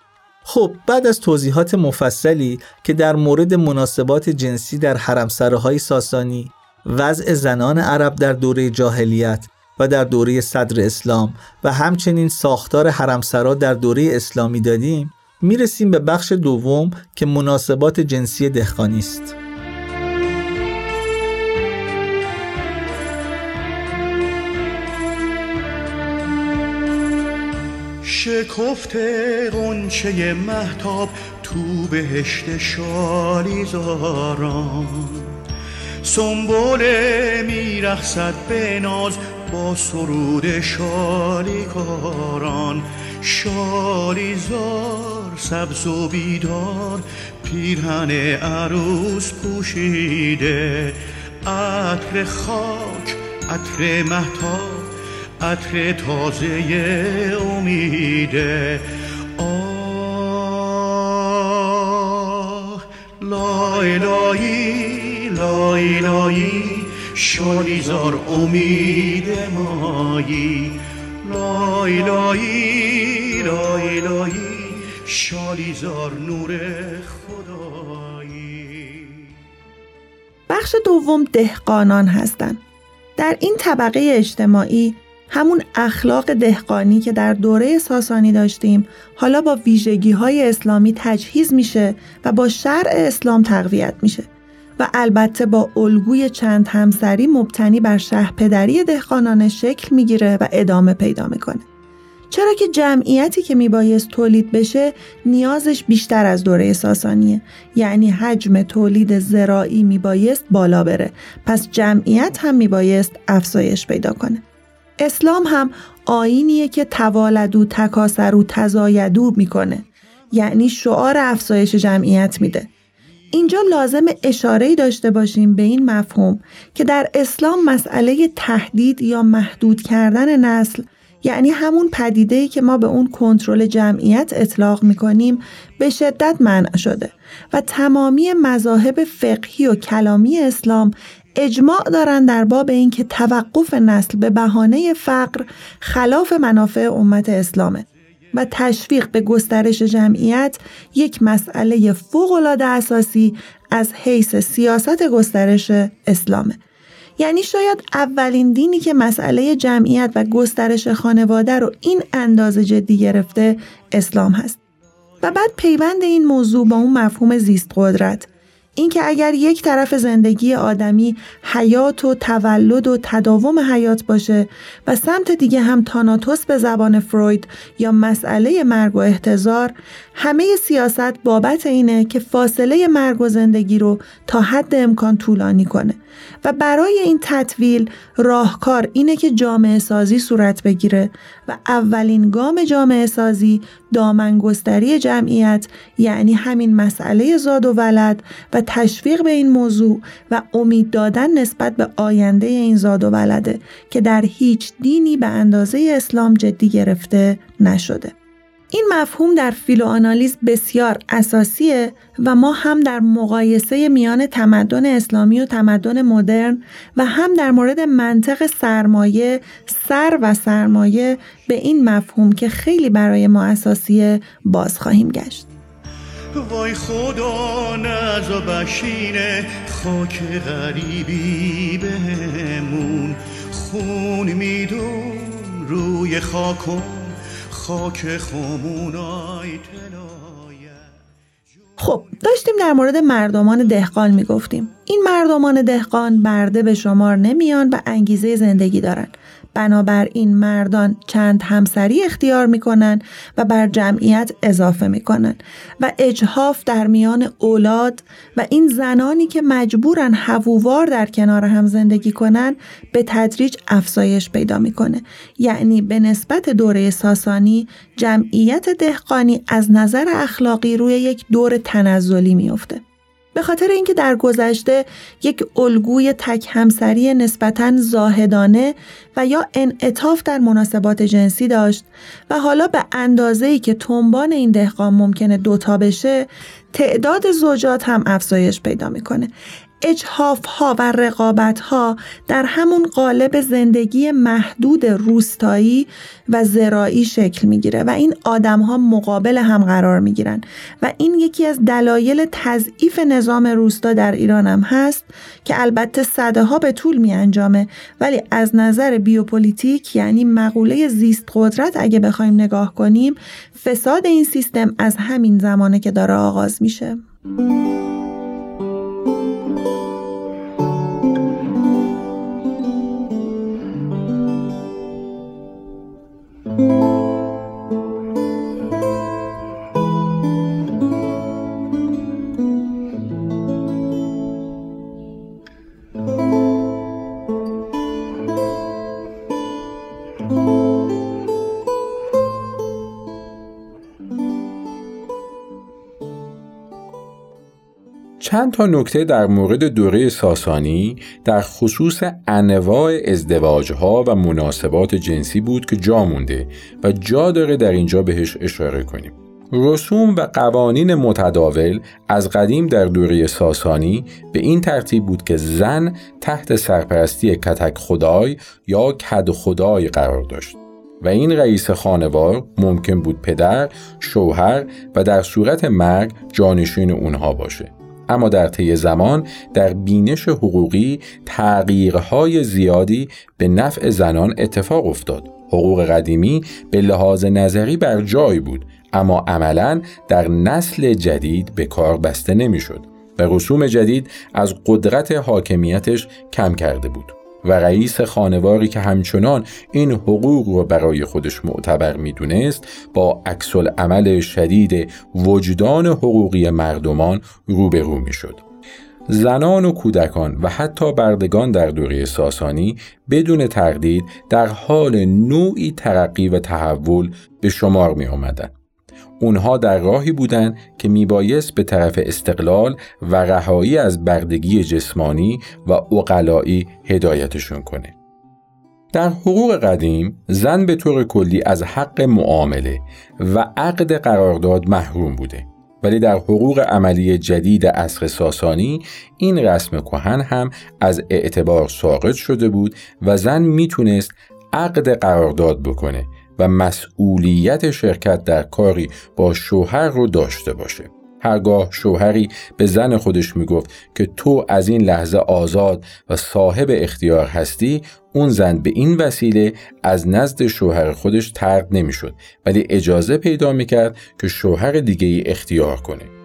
خب بعد از توضیحات مفصلی که در مورد مناسبات جنسی در حرمسراهای ساسانی، وضع زنان عرب در دوره جاهلیت و در دوره صدر اسلام و همچنین ساختار حرمسرا در دوره اسلامی دادیم می‌رسیم به بخش دوم که مناسبات جنسی دهقانی است. شکفته غنچه محتاب تو بهشت شالیزاران. سنبوله میرخصد به ناز با سرود شالیکاران. شالیزار سبز و بیدار پیرهن عروس پوشیده. عطر خاک عطر محتاب عطر تازه امیده آه لای لایی لای لایی شالیزار امید مایی لای لایی لای لایی شالیزار نور خدایی بخش دوم دهقانان هستند. در این طبقه اجتماعی همون اخلاق دهقانی که در دوره ساسانی داشتیم حالا با ویژگی های اسلامی تجهیز میشه و با شرع اسلام تقویت میشه. و البته با الگوی چند همسری مبتنی بر پدری دهقانانه شکل می‌گیره و ادامه پیدا می‌کنه. چرا که جمعیتی که میبایست تولید بشه نیازش بیشتر از دوره ساسانیه. یعنی حجم تولید زراعی میبایست بالا بره. پس جمعیت هم میبایست افزایش پیدا کنه. اسلام هم آینیه که توالدو تکاسرو تزایدو می‌کنه. یعنی شعار افزایش جمعیت میده. اینجا لازم اشاره داشته باشیم به این مفهوم که در اسلام مسئله تهدید یا محدود کردن نسل یعنی همون پدیده که ما به اون کنترل جمعیت اطلاق می‌کنیم به شدت منع شده و تمامی مذاهب فقهی و کلامی اسلام اجماع دارن در باب اینکه توقف نسل به بهانه فقر خلاف منافع امت اسلامه و تشویق به گسترش جمعیت یک مسئله فوق‌العاده اساسی از حیث سیاست گسترش اسلامه. یعنی شاید اولین دینی که مسئله جمعیت و گسترش خانواده رو این اندازه جدی گرفته اسلام هست. و بعد پیوند این موضوع با اون مفهوم زیست قدرت اینکه اگر یک طرف زندگی آدمی حیات و تولد و تداوم حیات باشه و سمت دیگه هم تاناتوس به زبان فروید یا مسئله مرگ و احتضار همه سیاست بابت اینه که فاصله مرگ و زندگی رو تا حد امکان طولانی کنه. و برای این تطویل راهکار اینه که جامعه سازی صورت بگیره و اولین گام جامعه سازی دامنگستری جمعیت یعنی همین مسئله زاد و ولد و تشویق به این موضوع و امید دادن نسبت به آینده این زاد و ولده که در هیچ دینی به اندازه اسلام جدی گرفته نشده. این مفهوم در فیلوآنالیز بسیار اساسیه و ما هم در مقایسه میان تمدن اسلامی و تمدن مدرن و هم در مورد منطق سرمایه سر و سرمایه به این مفهوم که خیلی برای ما اساسیه باز خواهیم گشت. وای خدا نز و بشینه خاک غریبی بهمون. خون میدون روی خاکون خاک خمونای خب داشتیم در مورد مردمان دهقان می‌گفتیم. این مردمان دهقان برده به شمار نمیان و انگیزه زندگی دارن. بنابراین مردان چند همسری اختیار می‌کنن و بر جمعیت اضافه می‌کنن و اجهاف در میان اولاد و این زنانی که مجبورن هووار در کنار هم زندگی کنن به تدریج افزایش پیدا می‌کنه. یعنی به نسبت دوره ساسانی جمعیت دهقانی از نظر اخلاقی روی یک دور تنزلی میافته. به خاطر اینکه در گذشته یک الگوی تک همسری نسبتا زاهدانه و یا انعطاف در مناسبات جنسی داشت و حالا به اندازه‌ای که تنبان این دهقان ممکنه دوتا بشه تعداد زوجات هم افزایش پیدا می‌کنه. اجهاف ها و رقابت ها در همون قالب زندگی محدود روستایی و زراعی شکل می‌گیره و این آدم ها مقابل هم قرار می‌گیرن. و این یکی از دلایل تضعیف نظام روستا در ایران هم هست که البته صده ها به طول می انجامه ولی از نظر بیوپولیتیک یعنی مقوله زیست قدرت اگه بخوایم نگاه کنیم فساد این سیستم از همین زمانه که داره آغاز میشه. چند تا نکته در مورد دوره ساسانی در خصوص انواع ازدواج ها و مناسبات جنسی بود که جا مونده و جا داره در اینجا بهش اشاره کنیم. رسوم و قوانین متداول از قدیم در دوره ساسانی به این ترتیب بود که زن تحت سرپرستی کتک خدای یا کد خدای قرار داشت و این رئیس خانوار ممکن بود پدر، شوهر و در صورت مرگ جانشین اونها باشه. اما در طی زمان در بینش حقوقی تغییرهای زیادی به نفع زنان اتفاق افتاد. حقوق قدیمی به لحاظ نظری بر جای بود اما عملا در نسل جدید به کار بسته نمی‌شد و رسوم جدید از قدرت حاکمیتش کم کرده بود و رئیس خانواری که همچنان این حقوق رو برای خودش معتبر می‌دونست با عکس عمل شدید وجدان حقوقی مردمان روبرو می‌شد. زنان و کودکان و حتی بردگان در دوره ساسانی بدون تردید در حال نوعی ترقی و تحول به شمار می آمدن. اونها در راهی بودند که میبایست به طرف استقلال و رهایی از بردگی جسمانی و اقلایی هدایتشون کنه. در حقوق قدیم زن به طور کلی از حق معامله و عقد قرارداد محروم بوده ولی در حقوق عملی جدید عصر ساسانی این رسم کهن هم از اعتبار ساقط شده بود و زن می‌تونست عقد قرارداد بکنه و مسئولیت شرکت در کاری با شوهر رو داشته باشه. هرگاه شوهری به زن خودش می‌گفت که تو از این لحظه آزاد و صاحب اختیار هستی اون زن به این وسیله از نزد شوهر خودش ترد نمی‌شد ولی اجازه پیدا می‌کرد که شوهر دیگه ای اختیار کنه.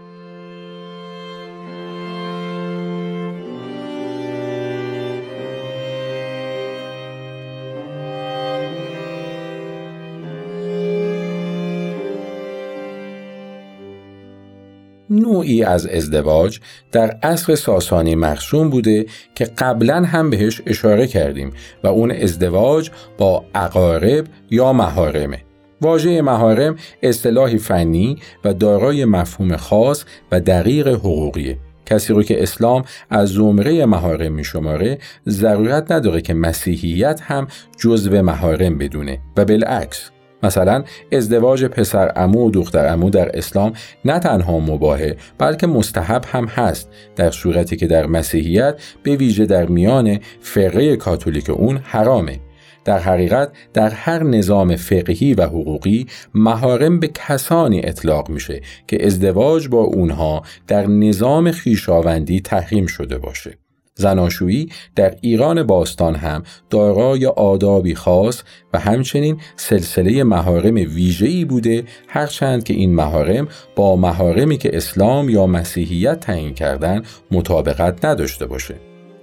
نوعی از ازدواج در عصر ساسانی مخصوم بوده که قبلا هم بهش اشاره کردیم و اون ازدواج با اقارب یا مهارمه. واژه مهارم اصطلاحی فنی و دارای مفهوم خاص و دقیق حقوقیه. کسی رو که اسلام از زمره مهارم می شماره ضرورت نداره که مسیحیت هم جزو مهارم بدونه و بالعکس مثلا ازدواج پسر امو و دختر امو در اسلام نه تنها مباهه بلکه مستحب هم هست. در صورتی که در مسیحیت به ویژه در میان فرقه کاتولیک اون حرامه. در حقیقت در هر نظام فقهی و حقوقی مهارم به کسانی اطلاق میشه که ازدواج با اونها در نظام خیشاوندی تحریم شده باشه. زناشویی در ایران باستان هم دارای آدابی خاص و همچنین سلسله مهارم ویژه‌ای بوده هرچند که این مهارم با مهارمی که اسلام یا مسیحیت تعیین کردن مطابقت نداشته باشه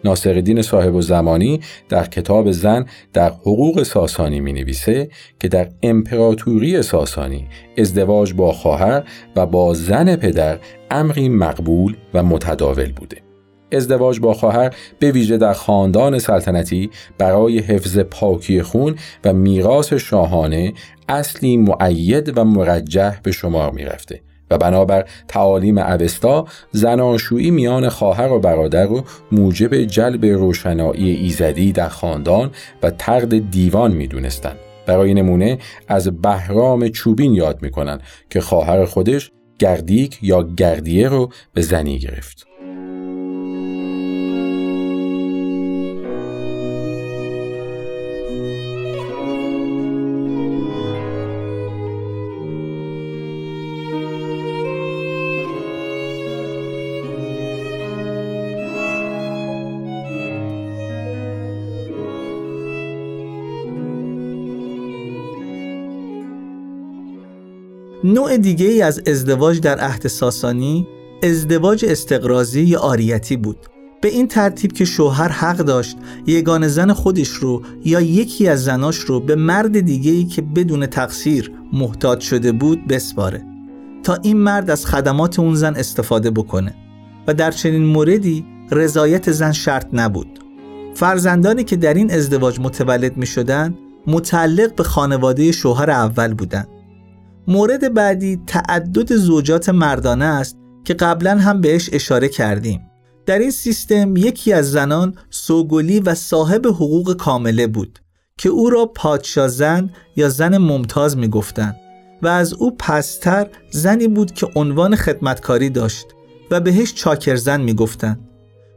ناصرالدین صاحب و زمانی در کتاب زن در حقوق ساسانی می نویسه که در امپراتوری ساسانی ازدواج با خواهر و با زن پدر امری مقبول و متداول بوده. ازدواج با خواهر به ویژه در خاندان سلطنتی برای حفظ پاکی خون و میراث شاهانه اصلی معید و مرجح به شمار می رفته و بنابر تعالیم اوستا زناشویی میان خواهر و برادر رو موجب جلب روشنایی ایزدی در خاندان و ترد دیوان می دونستن. برای نمونه از بهرام چوبین یاد می‌کنن که خواهر خودش گردیک یا گردیه رو به زنی گرفت. نوع دیگه ای از ازدواج در عهد ساسانی ازدواج استقرازی یا آریتی بود. به این ترتیب که شوهر حق داشت یگان زن خودش رو یا یکی از زناش رو به مرد دیگه ای که بدون تقصیر محتاج شده بود بسپاره. تا این مرد از خدمات اون زن استفاده بکنه و در چنین موردی رضایت زن شرط نبود. فرزندانی که در این ازدواج متولد می شدن متعلق به خانواده شوهر اول بودند مورد بعدی تعدد زوجات مردانه است که قبلا هم بهش اشاره کردیم در این سیستم یکی از زنان سوگلی و صاحب حقوق کامله بود که او را پادشاه زن یا زن ممتاز می گفتن و از او پستر زنی بود که عنوان خدمتکاری داشت و بهش چاکرزن می گفتن.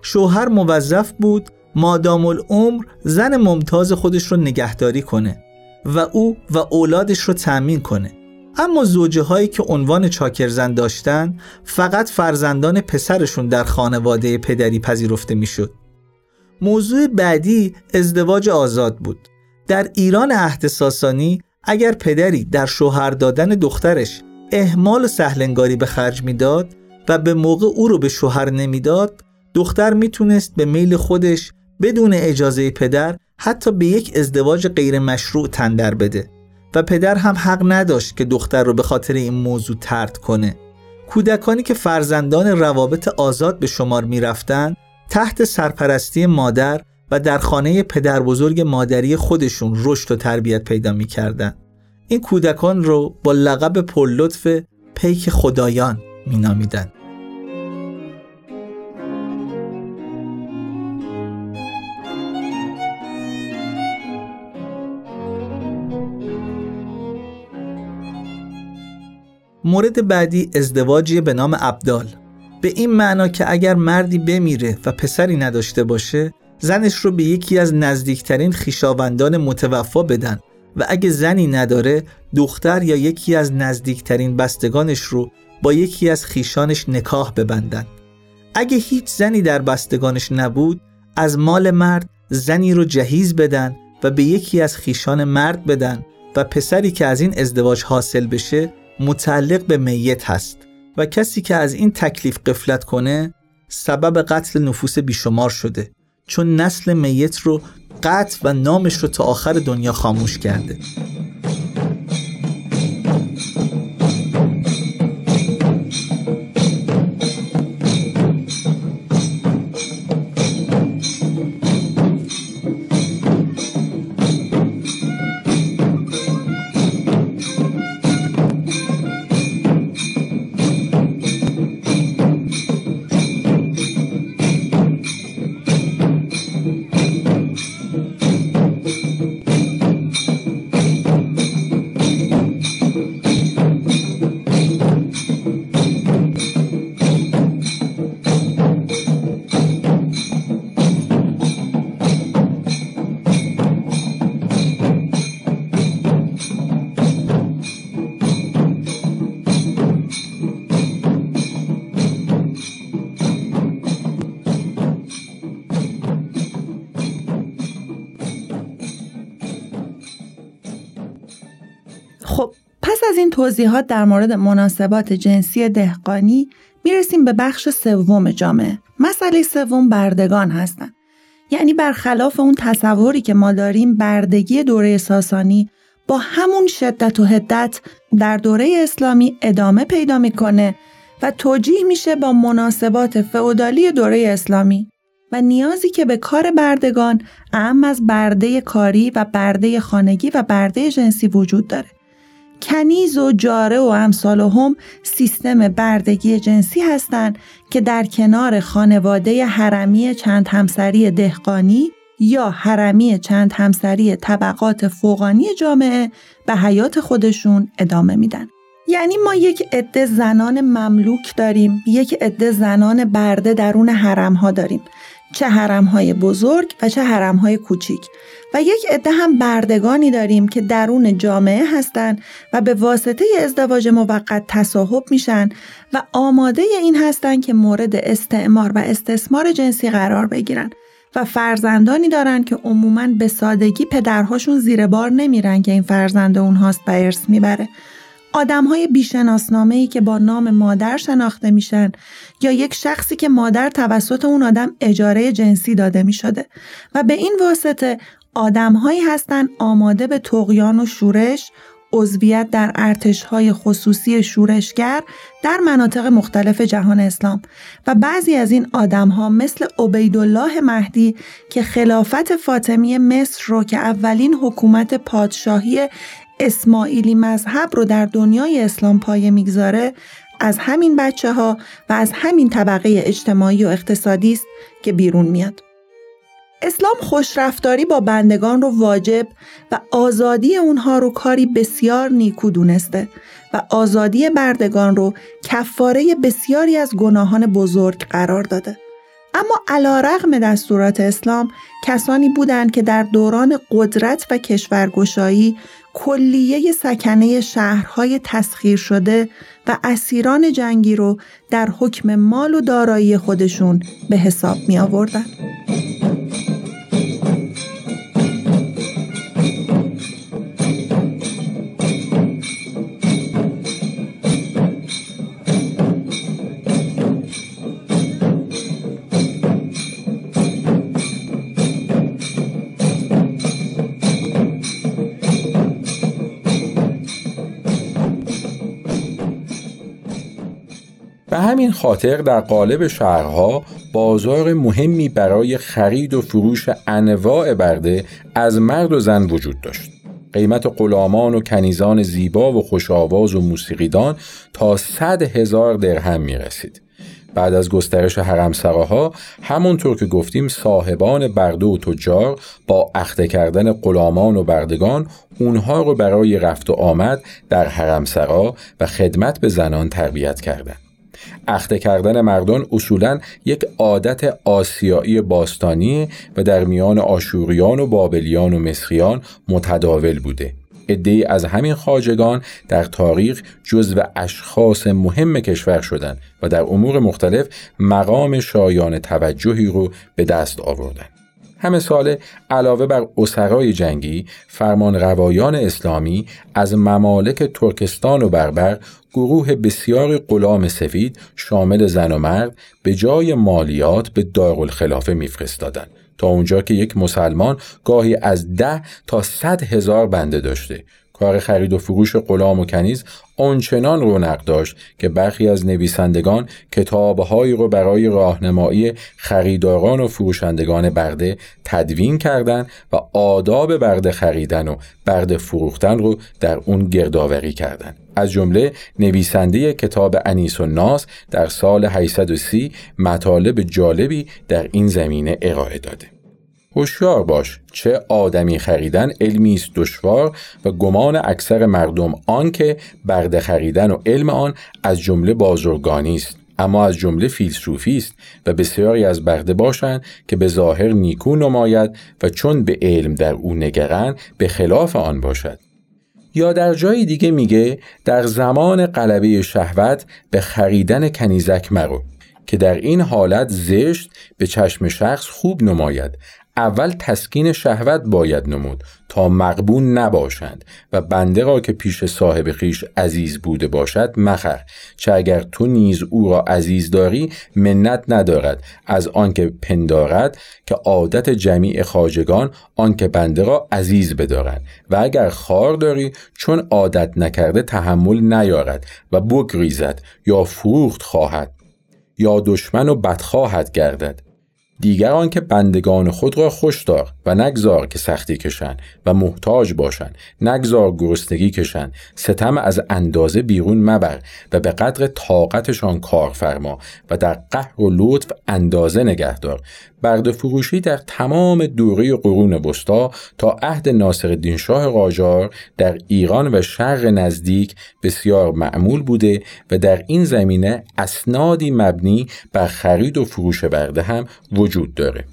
شوهر موظف بود مادام العمر زن ممتاز خودش رو نگهداری کنه و او و اولادش رو تأمین کنه اما زوجه هایی که عنوان چاکرزن داشتن فقط فرزندان پسرشون در خانواده پدری پذیرفته می‌شد. موضوع بعدی ازدواج آزاد بود. در ایران عهد ساسانی اگر پدری در شوهر دادن دخترش اهمال و سهلنگاری به خرج می‌داد و به موقع او رو به شوهر نمی‌داد دختر می‌تونست به میل خودش بدون اجازه پدر حتی به یک ازدواج غیر مشروع تندر بده و پدر هم حق نداشت که دختر رو به خاطر این موضوع ترد کنه کودکانی که فرزندان روابط آزاد به شمار می‌رفتن تحت سرپرستی مادر و در خانه پدر بزرگ مادری خودشون رشد و تربیت پیدا می‌کردن این کودکان رو با لقب پرلطف پیک خدایان مینامیدند. مورد بعدی ازدواجی به نام عبدال به این معنا که اگر مردی بمیره و پسری نداشته باشه زنش رو به یکی از نزدیکترین خیشاوندان متوفا بدن و اگه زنی نداره دختر یا یکی از نزدیکترین بستگانش رو با یکی از خیشانش نکاح ببندن. اگه هیچ زنی در بستگانش نبود از مال مرد زنی رو جهیز بدن و به یکی از خیشان مرد بدن و پسری که از این ازدواج حاصل بشه متعلق به میت هست و کسی که از این تکلیف قفلت کنه سبب قتل نفوس بیشمار شده چون نسل میت رو قطع و نامش رو تا آخر دنیا خاموش کرده. توضیحات در مورد مناسبات جنسی دهقانی می‌رسیم به بخش سوم جامعه. مسئله سوم بردگان هستند. یعنی برخلاف اون تصوری که ما داریم بردگی دوره ساسانی با همون شدت و حدت در دوره اسلامی ادامه پیدا می‌کنه و توجیه میشه با مناسبات فئودالی دوره اسلامی و نیازی که به کار بردگان اهم از برده کاری و برده خانگی و برده جنسی وجود داره. کنیز و جاره و امثال هم سیستم بردگی جنسی هستند که در کنار خانواده حرمی چند همسری دهقانی یا حرمی چند همسری طبقات فوقانی جامعه به حیات خودشون ادامه میدن. یعنی ما یک عده زنان مملوک داریم، یک عده زنان برده درون حرم ها داریم چه حرم های بزرگ و چه حرم های کوچیک و یک عده هم بردگانی داریم که درون جامعه هستند و به واسطه ازدواج موقت تصاحب میشن و آماده این هستند که مورد استعمار و استثمار جنسی قرار بگیرن و فرزندانی دارن که عموما به سادگی پدرهاشون زیر بار نمیرن که این فرزند اونهاست و ارث می‌بره. آدم های بیشناسنامه ای که با نام مادر شناخته میشن یا یک شخصی که مادر توسط اون آدم اجاره جنسی داده می شده و به این واسطه آدم هایی هستن آماده به تقیان و شورش عضویت در ارتش های خصوصی شورشگر در مناطق مختلف جهان اسلام و بعضی از این آدم ها مثل عبیدالله مهدی که خلافت فاطمی مصر رو که اولین حکومت پادشاهی اسماعیلی مذهب رو در دنیای اسلام پایه می‌گذاره از همین بچه ها و از همین طبقه اجتماعی و اقتصادی است که بیرون میاد. اسلام خوشرفتاری با بندگان رو واجب و آزادی اونها رو کاری بسیار نیکو دونسته و آزادی بردگان رو کفاره بسیاری از گناهان بزرگ قرار داده. اما علا رغم دستورات اسلام کسانی بودند که در دوران قدرت و کشورگشایی کلیه سکنه شهرهای تسخیر شده و اسیران جنگی رو در حکم مال و دارایی خودشون به حساب می آوردن. همین خاطر در قالب شهرها بازار مهمی برای خرید و فروش انواع برده از مرد و زن وجود داشت. قیمت غلامان و کنیزان زیبا و خوشآواز و موسیقیدان تا صد هزار درهم می رسید. بعد از گسترش حرمسراها همونطور که گفتیم صاحبان برده و تجار با اخته کردن غلامان و بردگان اونها رو برای رفت و آمد در حرمسرا و خدمت به زنان تربیت کردند. اخته کردن مردان اصولا یک عادت آسیایی باستانی و در میان آشوریان و بابلیان و مصریان متداول بوده عدهای از همین خاجگان در تاریخ جزو اشخاص مهم کشور شدند و در امور مختلف مقام شایان توجهی رو به دست آوردند. همه ساله علاوه بر اسرای جنگی فرمان روایان اسلامی از ممالک ترکستان و بربر گروه بسیاری غلام سفید شامل زن و مرد به جای مالیات به دارالخلافه میفرستادند. تا اونجا که یک مسلمان گاهی از ده تا صد هزار بنده داشته. کار خرید و فروش غلام و کنیز آنچنان رونق داشت که برخی از نویسندگان کتابهایی رو برای راهنمایی خریداران و فروشندگان برده تدوین کردند و آداب برده خریدن و برده فروختن رو در اون گردآوری کردند. از جمله نویسنده کتاب انیس و ناس در سال 830 مطالب جالبی در این زمینه ارائه داده. هوشیار باش. چه آدمی خریدن علمی است دشوار و گمان اکثر مردم آنکه برده خریدن و علم آن از جمله بازرگانی است. اما از جمله فیلسوفی است و بسیاری از برده باشند که به ظاهر نیکو نماید و چون به علم در او نگرند به خلاف آن باشد. یا در جای دیگه میگه در زمان قلبه شهوت به خریدن کنیزک مرو که در این حالت زشت به چشم شخص خوب نماید. اول تسکین شهوت باید نمود تا مقبون نباشند و بنده را که پیش صاحب خیش عزیز بوده باشد مخر. چه اگر تو نیز او را عزیز داری منت ندارد. از آنکه پندارد که عادت جمیع خاجگان آنکه بنده را عزیز بدارند. و اگر خار داری چون عادت نکرده تحمل نیارد و بگریزد یا فروخت خواهد یا دشمن و بدخواهد گردد. دیگر آنکه بندگان خود را خوش دار و نگذار که سختی کشند و محتاج باشند نگذار گرسنگی کشند ستم از اندازه بیرون مبر و به قدر طاقتشان کار فرما و در قهر و لطف اندازه نگهدار برد فروشی در تمام دوره قرون وسطا تا عهد ناصرالدین شاه قاجار در ایران و شرق نزدیک بسیار معمول بوده و در این زمینه اسنادی مبنی بر خرید و فروش برده هم وجود داره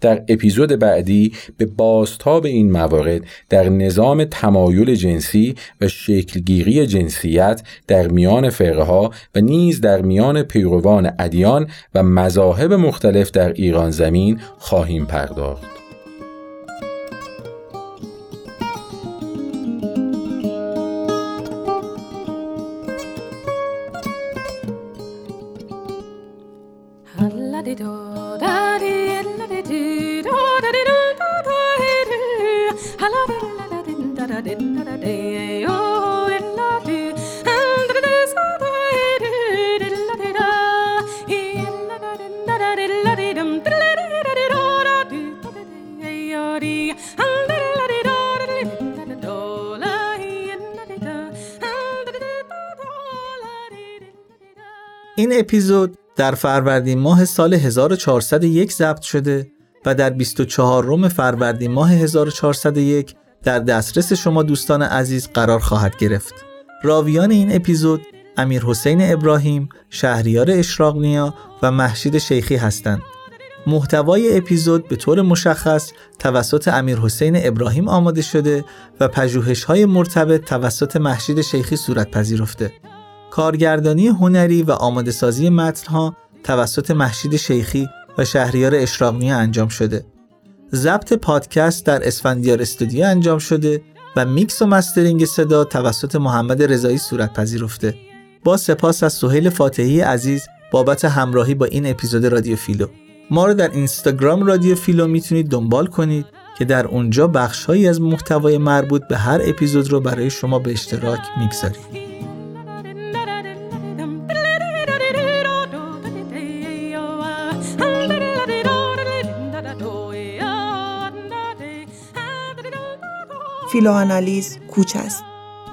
در اپیزود بعدی به بازتاب این موارد در نظام تمایل جنسی و شکلگیری جنسیت در میان فرقه ها و نیز در میان پیروان ادیان و مذاهب مختلف در ایران زمین خواهیم پرداخت. این اپیزود در فروردین ماه سال 1401 ضبط شده و در 24 روم فروردین ماه 1401 در دسترس شما دوستان عزیز قرار خواهد گرفت. راویان این اپیزود امیر حسین ابراهیم، شهریار اشراقنیا و محشید شیخی هستند. محتوای اپیزود به طور مشخص توسط امیر حسین ابراهیم آماده شده و پژوهش های مرتبط توسط محشید شیخی صورت پذیرفته. کارگردانی هنری و آماده سازی متنها توسط مهشید شیخی و شهریار اشراقنی انجام شده. ضبط پادکست در اسفندیار استودیو انجام شده و میکس و mastering صدا توسط محمد رضایی صورت پذیرفته. با سپاس از سهیل فاتحی عزیز بابت همراهی با این اپیزود رادیو فیلو. ما رو در اینستاگرام رادیو فیلو می‌تونید دنبال کنید که در اونجا بخشهایی از محتوای مربوط به هر اپیزود رو برای شما به اشتراک می‌گذاریم. فیلوآنالیز کوچ است.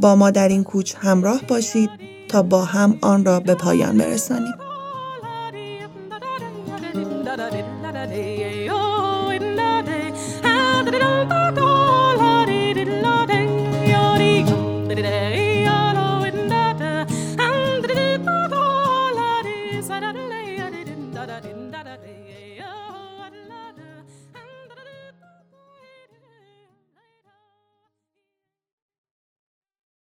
با ما در این کوچ همراه باشید تا با هم آن را به پایان برسانیم.